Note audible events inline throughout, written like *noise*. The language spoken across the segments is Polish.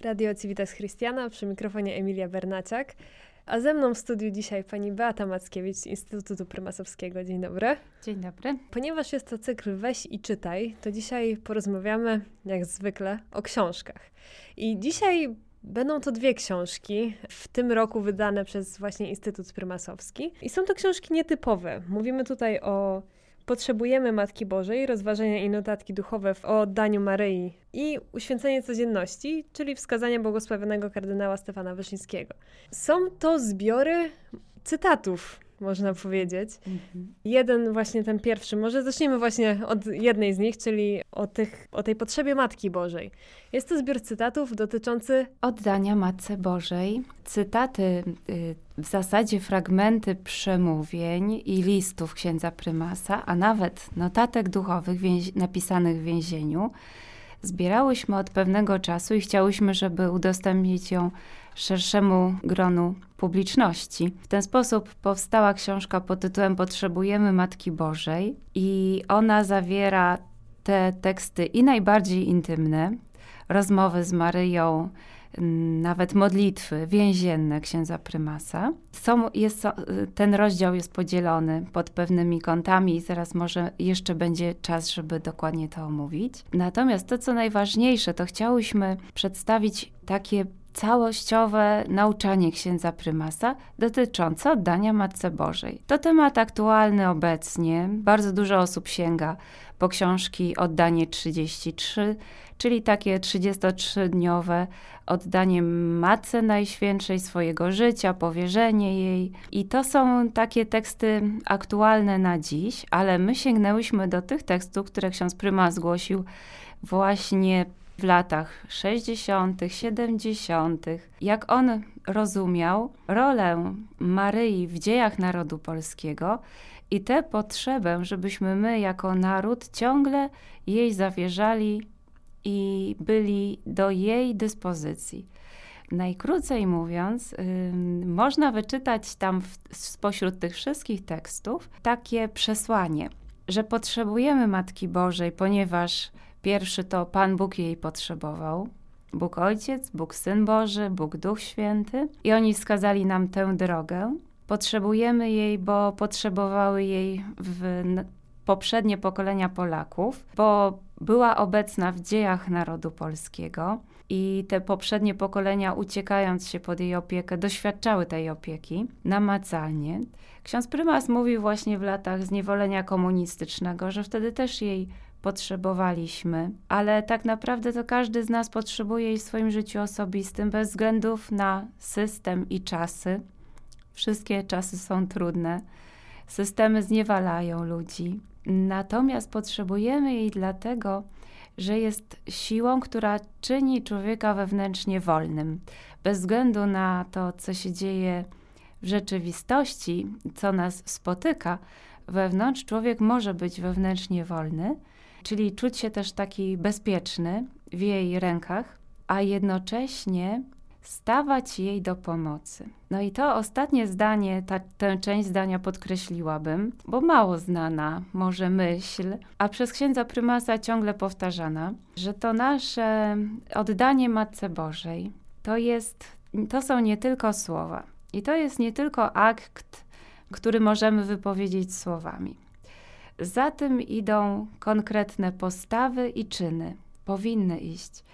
Radio Civitas Christiana, przy mikrofonie Emilia Bernaciak. A ze mną w studiu dzisiaj pani Beata Mackiewicz z Instytutu Prymasowskiego. Dzień dobry. Dzień dobry. Ponieważ jest to cykl Weź i czytaj, to dzisiaj porozmawiamy, jak zwykle, o książkach. I dzisiaj Będą to dwie książki, w tym roku wydane przez właśnie Instytut Prymasowski. I są to książki nietypowe. Mówimy tutaj o Potrzebujemy Matki Bożej, rozważania i notatki duchowe w oddaniu Maryi i uświęcenie codzienności, czyli wskazania błogosławionego kardynała Stefana Wyszyńskiego. Są to zbiory cytatów można powiedzieć. Mhm. Jeden właśnie ten pierwszy, może zaczniemy właśnie od jednej z nich, czyli o, tych, o tej potrzebie Matki Bożej. Jest to zbiór cytatów dotyczący oddania Matce Bożej. Cytaty, y, w zasadzie fragmenty przemówień i listów księdza prymasa, a nawet notatek duchowych napisanych w więzieniu, zbierałyśmy od pewnego czasu i chciałyśmy, żeby udostępnić ją szerszemu gronu publiczności. W ten sposób powstała książka pod tytułem Potrzebujemy Matki Bożej i ona zawiera te teksty i najbardziej intymne, rozmowy z Maryją, nawet modlitwy więzienne księdza prymasa. Są, jest, ten rozdział jest podzielony pod pewnymi kątami i zaraz może jeszcze będzie czas, żeby dokładnie to omówić. Natomiast to, co najważniejsze, to chciałyśmy przedstawić takie całościowe nauczanie księdza prymasa dotyczące oddania Matce Bożej. To temat aktualny obecnie. Bardzo dużo osób sięga po książki Oddanie 33, czyli takie 33-dniowe oddanie Matce Najświętszej swojego życia, powierzenie jej. I to są takie teksty aktualne na dziś, ale my sięgnęłyśmy do tych tekstów, które ksiądz prymas zgłosił właśnie w latach 60., 70., jak on rozumiał rolę Maryi w dziejach narodu polskiego i tę potrzebę, żebyśmy my jako naród ciągle jej zawierzali i byli do jej dyspozycji. Najkrócej mówiąc, yy, można wyczytać tam w, spośród tych wszystkich tekstów takie przesłanie, że potrzebujemy Matki Bożej, ponieważ Pierwszy to Pan Bóg jej potrzebował. Bóg Ojciec, Bóg Syn Boży, Bóg Duch Święty. I oni wskazali nam tę drogę. Potrzebujemy jej, bo potrzebowały jej w poprzednie pokolenia Polaków, bo była obecna w dziejach narodu polskiego i te poprzednie pokolenia, uciekając się pod jej opiekę, doświadczały tej opieki namacalnie. Ksiądz prymas mówił właśnie w latach zniewolenia komunistycznego, że wtedy też jej potrzebowaliśmy, ale tak naprawdę to każdy z nas potrzebuje jej w swoim życiu osobistym, bez względów na system i czasy. Wszystkie czasy są trudne, systemy zniewalają ludzi. Natomiast potrzebujemy jej dlatego, że jest siłą, która czyni człowieka wewnętrznie wolnym. Bez względu na to, co się dzieje w rzeczywistości, co nas spotyka, wewnątrz człowiek może być wewnętrznie wolny, czyli czuć się też taki bezpieczny w jej rękach, a jednocześnie stawać jej do pomocy. No i to ostatnie zdanie, ta, tę część zdania podkreśliłabym, bo mało znana może myśl, a przez księdza prymasa ciągle powtarzana, że to nasze oddanie Matce Bożej to jest, to są nie tylko słowa. I to jest nie tylko akt, który możemy wypowiedzieć słowami. Za tym idą konkretne postawy i czyny. Powinny iść.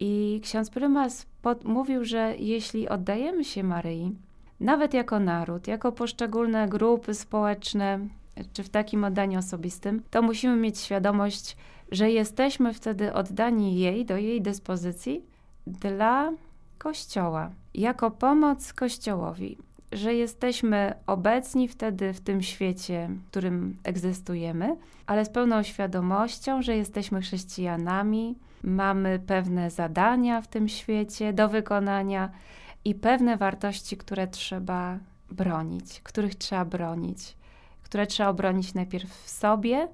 I ksiądz prymas pod, mówił, że jeśli oddajemy się Maryi, nawet jako naród, jako poszczególne grupy społeczne, czy w takim oddaniu osobistym, to musimy mieć świadomość, że jesteśmy wtedy oddani jej, do jej dyspozycji dla Kościoła, jako pomoc Kościołowi że jesteśmy obecni wtedy w tym świecie, w którym egzystujemy, ale z pełną świadomością, że jesteśmy chrześcijanami, mamy pewne zadania w tym świecie do wykonania i pewne wartości, które trzeba bronić, których trzeba bronić, które trzeba obronić najpierw w sobie,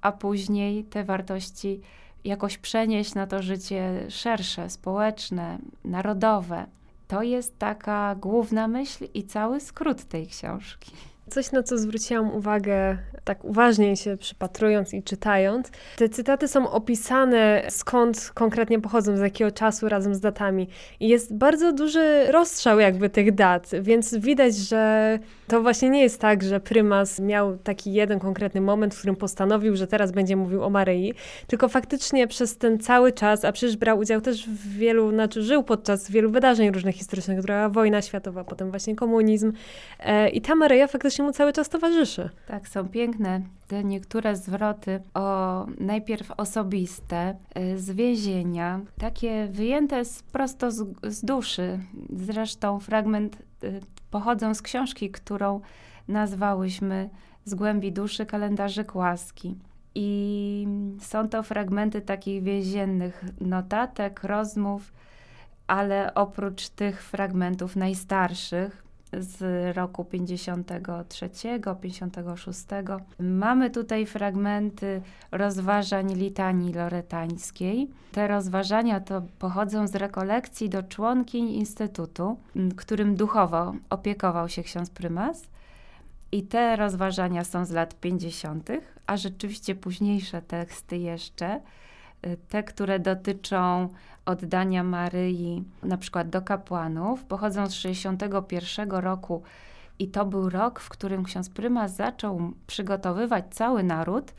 a później te wartości jakoś przenieść na to życie szersze, społeczne, narodowe. To jest taka główna myśl i cały skrót tej książki. Coś, na co zwróciłam uwagę, tak uważnie się przypatrując i czytając, te cytaty są opisane, skąd konkretnie pochodzą, z jakiego czasu, razem z datami. I jest bardzo duży rozstrzał jakby tych dat, więc widać, że to właśnie nie jest tak, że prymas miał taki jeden konkretny moment, w którym postanowił, że teraz będzie mówił o Maryi, tylko faktycznie przez ten cały czas, a przecież brał udział też w wielu, znaczy żył podczas wielu wydarzeń różnych historycznych, która wojna światowa, potem właśnie komunizm. E, I ta Maryja faktycznie mu cały czas towarzyszy. Tak, są piękne te niektóre zwroty o najpierw osobiste, y, z więzienia, takie wyjęte z, prosto z, z duszy. Zresztą fragment y, pochodzą z książki, którą nazwałyśmy z głębi duszy kalendarzyk łaski. I są to fragmenty takich więziennych notatek, rozmów, ale oprócz tych fragmentów najstarszych, z roku 53, 56. Mamy tutaj fragmenty rozważań litanii loretańskiej. Te rozważania to pochodzą z rekolekcji do członkiń Instytutu, którym duchowo opiekował się ksiądz prymas. I te rozważania są z lat 50., a rzeczywiście późniejsze teksty jeszcze, te, które dotyczą oddania Maryi na przykład do kapłanów pochodzą z 61 roku i to był rok, w którym ksiądz prymas zaczął przygotowywać cały naród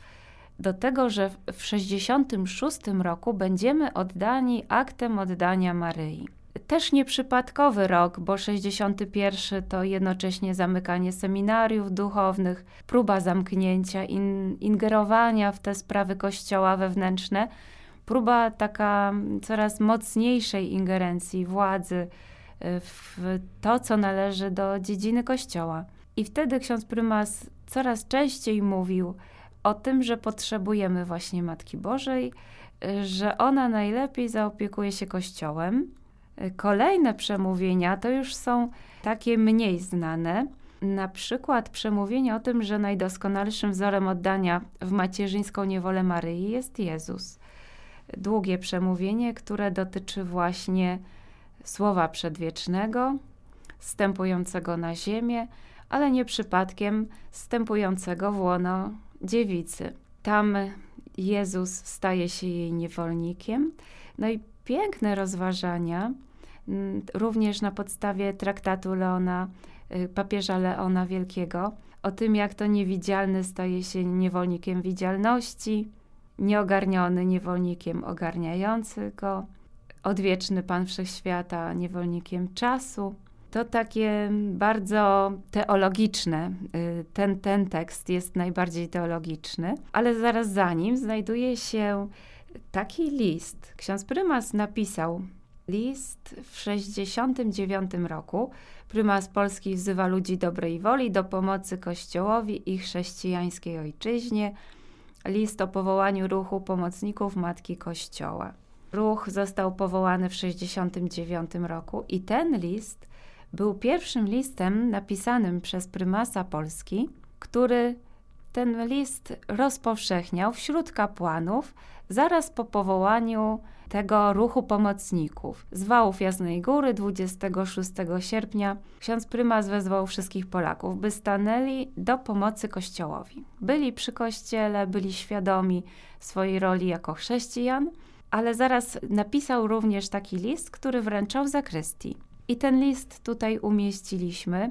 do tego, że w 66 roku będziemy oddani aktem oddania Maryi. Też nieprzypadkowy rok, bo 61 to jednocześnie zamykanie seminariów duchownych, próba zamknięcia, in, ingerowania w te sprawy kościoła wewnętrzne próba taka coraz mocniejszej ingerencji władzy y, w to, co należy do dziedziny Kościoła. I wtedy ksiądz prymas coraz częściej mówił o tym, że potrzebujemy właśnie Matki Bożej, y, że ona najlepiej zaopiekuje się Kościołem. Y, kolejne przemówienia to już są takie mniej znane. Na przykład przemówienie o tym, że najdoskonalszym wzorem oddania w macierzyńską niewolę Maryi jest Jezus długie przemówienie, które dotyczy właśnie słowa przedwiecznego, stępującego na ziemię, ale nie przypadkiem stępującego w łono dziewicy. Tam Jezus staje się jej niewolnikiem. No i piękne rozważania, mm, również na podstawie traktatu Leona, y, papieża Leona Wielkiego, o tym, jak to niewidzialny staje się niewolnikiem widzialności, nieogarniony niewolnikiem ogarniający go, odwieczny Pan Wszechświata niewolnikiem czasu. To takie bardzo teologiczne. Y, ten, ten tekst jest najbardziej teologiczny, ale zaraz za nim znajduje się taki list. Ksiądz prymas napisał list w 69 roku. Prymas Polski wzywa ludzi dobrej woli do pomocy Kościołowi i chrześcijańskiej ojczyźnie – list o powołaniu ruchu pomocników Matki Kościoła. Ruch został powołany w 1969 roku i ten list był pierwszym listem napisanym przez prymasa Polski, który ten list rozpowszechniał wśród kapłanów zaraz po powołaniu tego ruchu pomocników. Z wałów Jasnej Góry 26 sierpnia ksiądz prymas wezwał wszystkich Polaków, by stanęli do pomocy Kościołowi. Byli przy Kościele, byli świadomi swojej roli jako chrześcijan, ale zaraz napisał również taki list, który wręczał zakrystii. I ten list tutaj umieściliśmy,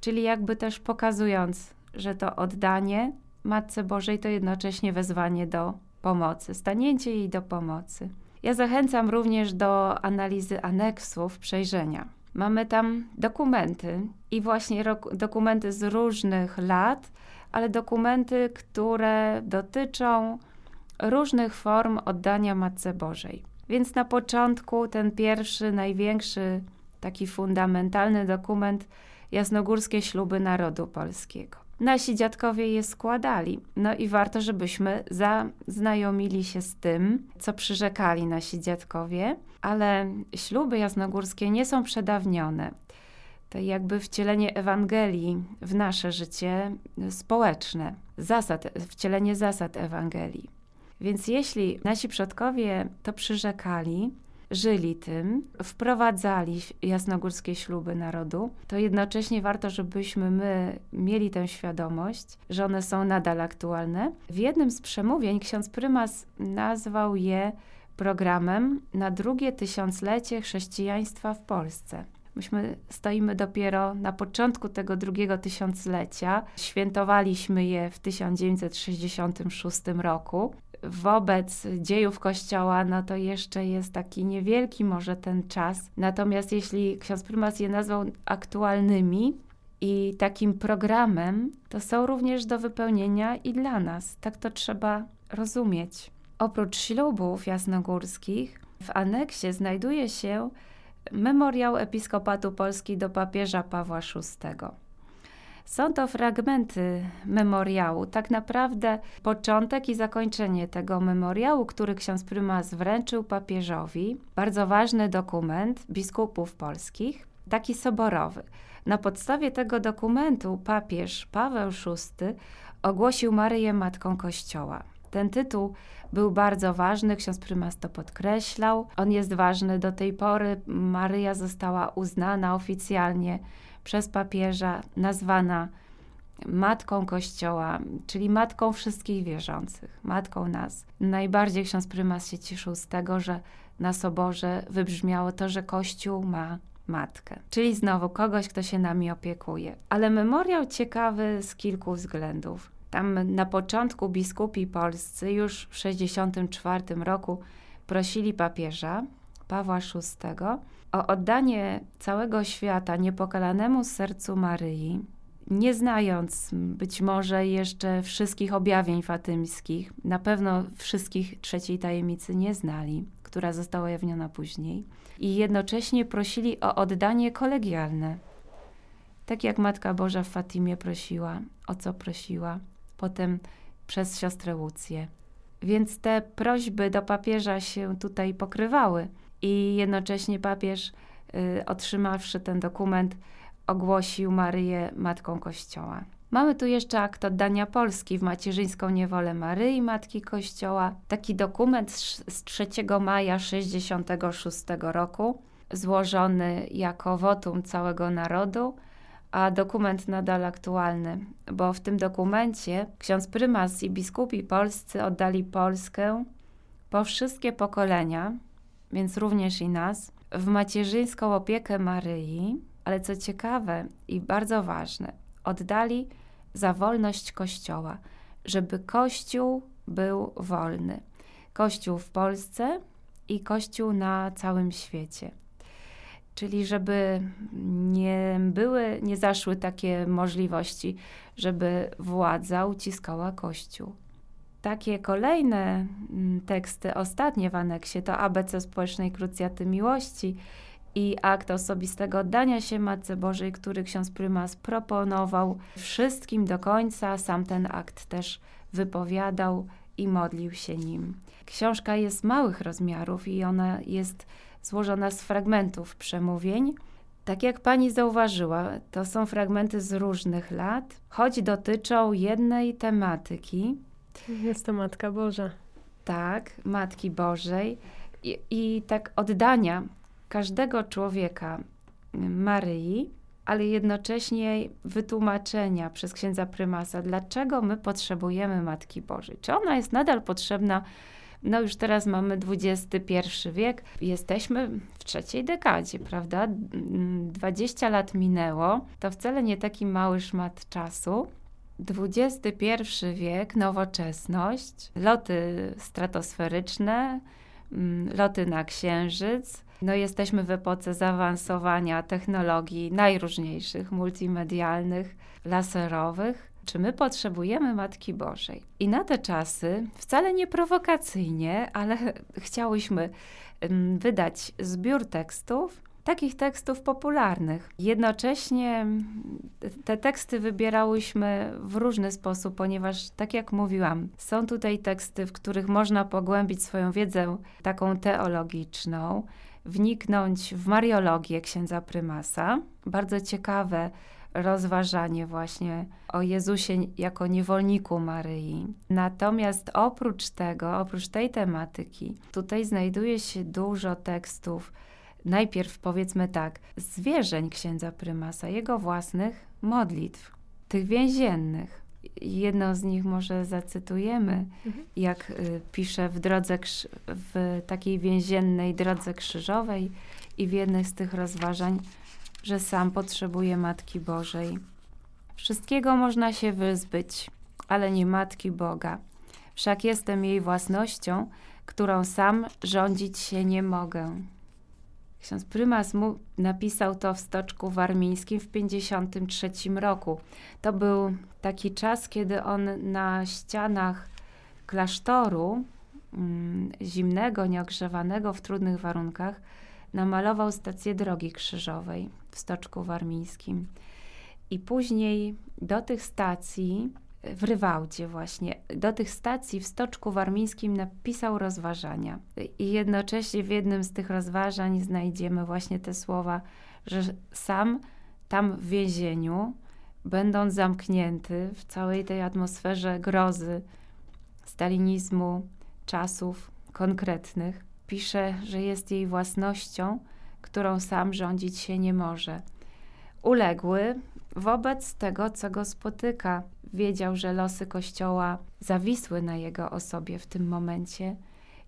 czyli jakby też pokazując, że to oddanie Matce Bożej to jednocześnie wezwanie do pomocy, stanięcie jej do pomocy. Ja zachęcam również do analizy aneksów, przejrzenia. Mamy tam dokumenty i właśnie dokumenty z różnych lat, ale dokumenty, które dotyczą różnych form oddania Matce Bożej. Więc na początku ten pierwszy, największy, taki fundamentalny dokument Jasnogórskie Śluby Narodu Polskiego. Nasi dziadkowie je składali. No i warto, żebyśmy zaznajomili się z tym, co przyrzekali nasi dziadkowie, ale śluby jasnogórskie nie są przedawnione. To jakby wcielenie Ewangelii w nasze życie społeczne, zasad, wcielenie zasad Ewangelii. Więc jeśli nasi przodkowie to przyrzekali, żyli tym, wprowadzali jasnogórskie śluby narodu, to jednocześnie warto, żebyśmy my mieli tę świadomość, że one są nadal aktualne. W jednym z przemówień ksiądz prymas nazwał je programem na drugie tysiąclecie chrześcijaństwa w Polsce. Myśmy stoimy dopiero na początku tego drugiego tysiąclecia. Świętowaliśmy je w 1966 roku. Wobec dziejów Kościoła, no to jeszcze jest taki niewielki może ten czas. Natomiast jeśli ksiądz prymas je nazwał aktualnymi, i takim programem to są również do wypełnienia i dla nas. Tak to trzeba rozumieć. Oprócz ślubów jasnogórskich, w aneksie znajduje się memoriał Episkopatu Polski do papieża Pawła VI. Są to fragmenty memoriału, tak naprawdę początek i zakończenie tego memoriału, który ksiądz prymas wręczył papieżowi. Bardzo ważny dokument biskupów polskich, taki soborowy. Na podstawie tego dokumentu papież Paweł VI ogłosił Maryję Matką Kościoła. Ten tytuł był bardzo ważny, ksiądz prymas to podkreślał. On jest ważny do tej pory. Maryja została uznana oficjalnie przez papieża, nazwana matką Kościoła, czyli matką wszystkich wierzących, matką nas. Najbardziej ksiądz prymas się cieszył z tego, że na soborze wybrzmiało to, że Kościół ma matkę, czyli znowu kogoś, kto się nami opiekuje. Ale memoriał ciekawy z kilku względów. Tam na początku biskupi polscy już w 1964 roku prosili papieża Pawła VI o oddanie całego świata niepokalanemu sercu Maryi, nie znając być może jeszcze wszystkich objawień fatymskich, na pewno wszystkich trzeciej tajemnicy nie znali, która została ujawniona później, i jednocześnie prosili o oddanie kolegialne. Tak jak Matka Boża w Fatimie prosiła, o co prosiła, potem przez siostrę Łucję. Więc te prośby do papieża się tutaj pokrywały i jednocześnie papież, y, otrzymawszy ten dokument, ogłosił Maryję Matką Kościoła. Mamy tu jeszcze akt oddania Polski w macierzyńską niewolę Maryi, Matki Kościoła. Taki dokument z 3 maja 1966 roku, złożony jako wotum całego narodu, a dokument nadal aktualny, bo w tym dokumencie ksiądz prymas i biskupi polscy oddali Polskę po wszystkie pokolenia, więc również i nas, w macierzyńską opiekę Maryi, ale co ciekawe i bardzo ważne, oddali za wolność Kościoła, żeby Kościół był wolny. Kościół w Polsce i Kościół na całym świecie. Czyli żeby nie były, nie zaszły takie możliwości, żeby władza uciskała Kościół. Takie kolejne mm, teksty, ostatnie w aneksie, to ABC Społecznej Krucjaty Miłości i akt osobistego oddania się Matce Bożej, który ksiądz prymas proponował wszystkim do końca. Sam ten akt też wypowiadał i modlił się nim. Książka jest małych rozmiarów i ona jest złożona z fragmentów przemówień. Tak jak pani zauważyła, to są fragmenty z różnych lat, choć dotyczą jednej tematyki. Jest to Matka Boża. Tak, Matki Bożej. I, i tak oddania każdego człowieka Maryi, ale jednocześnie wytłumaczenia przez księdza prymasa, dlaczego my potrzebujemy Matki Bożej. Czy ona jest nadal potrzebna no już teraz mamy XXI wiek, jesteśmy w trzeciej dekadzie, prawda? 20 lat minęło, to wcale nie taki mały szmat czasu. XXI wiek, nowoczesność, loty stratosferyczne, mm, loty na księżyc. No jesteśmy w epoce zaawansowania technologii najróżniejszych, multimedialnych, laserowych. Czy my potrzebujemy Matki Bożej? I na te czasy, wcale nie prowokacyjnie, ale *laughs* chciałyśmy wydać zbiór tekstów, takich tekstów popularnych. Jednocześnie te teksty wybierałyśmy w różny sposób, ponieważ, tak jak mówiłam, są tutaj teksty, w których można pogłębić swoją wiedzę taką teologiczną, wniknąć w mariologię księdza prymasa. Bardzo ciekawe rozważanie właśnie o Jezusie jako niewolniku Maryi. Natomiast oprócz tego, oprócz tej tematyki, tutaj znajduje się dużo tekstów. Najpierw powiedzmy tak, zwierzeń księdza prymasa, jego własnych modlitw, tych więziennych. Jedną z nich może zacytujemy, mhm. jak y, pisze w drodze, w takiej więziennej drodze krzyżowej i w jednych z tych rozważań, że sam potrzebuje Matki Bożej. Wszystkiego można się wyzbyć, ale nie Matki Boga. Wszak jestem jej własnością, którą sam rządzić się nie mogę. Ksiądz prymas mu napisał to w Stoczku Warmińskim w 1953 roku. To był taki czas, kiedy on na ścianach klasztoru mm, zimnego, nieogrzewanego w trudnych warunkach namalował stację drogi krzyżowej w Stoczku Warmińskim. I później do tych stacji w Rywałdzie właśnie, do tych stacji w Stoczku Warmińskim napisał rozważania. I jednocześnie w jednym z tych rozważań znajdziemy właśnie te słowa, że sam tam w więzieniu, będąc zamknięty w całej tej atmosferze grozy, stalinizmu, czasów konkretnych, pisze, że jest jej własnością, którą sam rządzić się nie może. Uległy wobec tego, co go spotyka. Wiedział, że losy Kościoła zawisły na jego osobie w tym momencie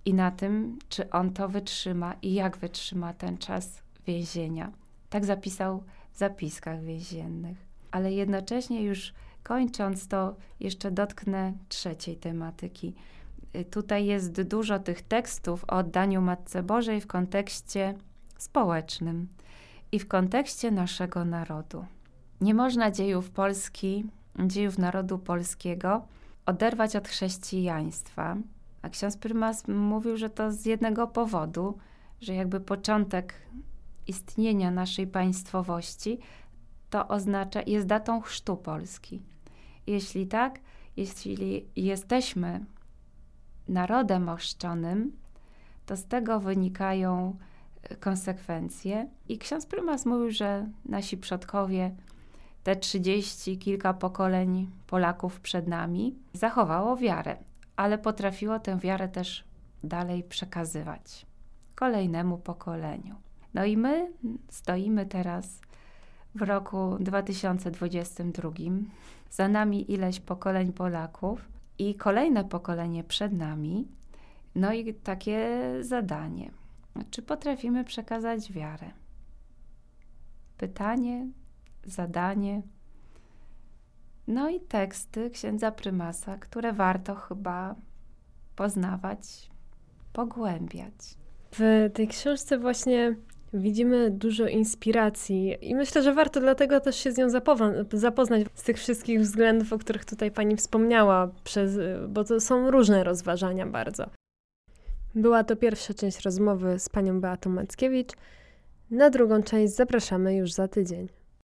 i na tym, czy on to wytrzyma i jak wytrzyma ten czas więzienia. Tak zapisał w zapiskach więziennych. Ale jednocześnie już kończąc to, jeszcze dotknę trzeciej tematyki – Y, tutaj jest dużo tych tekstów o oddaniu Matce Bożej w kontekście społecznym i w kontekście naszego narodu. Nie można dziejów Polski, dziejów narodu polskiego oderwać od chrześcijaństwa. A ksiądz prymas mówił, że to z jednego powodu, że jakby początek istnienia naszej państwowości to oznacza, jest datą chrztu Polski. Jeśli tak, jeśli jesteśmy narodem ochrzczonym, to z tego wynikają konsekwencje. I ksiądz prymas mówił, że nasi przodkowie, te trzydzieści kilka pokoleń Polaków przed nami, zachowało wiarę, ale potrafiło tę wiarę też dalej przekazywać kolejnemu pokoleniu. No i my stoimy teraz w roku 2022. Za nami ileś pokoleń Polaków, i kolejne pokolenie przed nami. No i takie zadanie. Czy potrafimy przekazać wiarę? Pytanie, zadanie. No i teksty księdza prymasa, które warto chyba poznawać, pogłębiać. W tej książce właśnie Widzimy dużo inspiracji i myślę, że warto dlatego też się z nią zapoznać z tych wszystkich względów, o których tutaj pani wspomniała, przez, bo to są różne rozważania bardzo. Była to pierwsza część rozmowy z panią Beatą Mackiewicz. Na drugą część zapraszamy już za tydzień.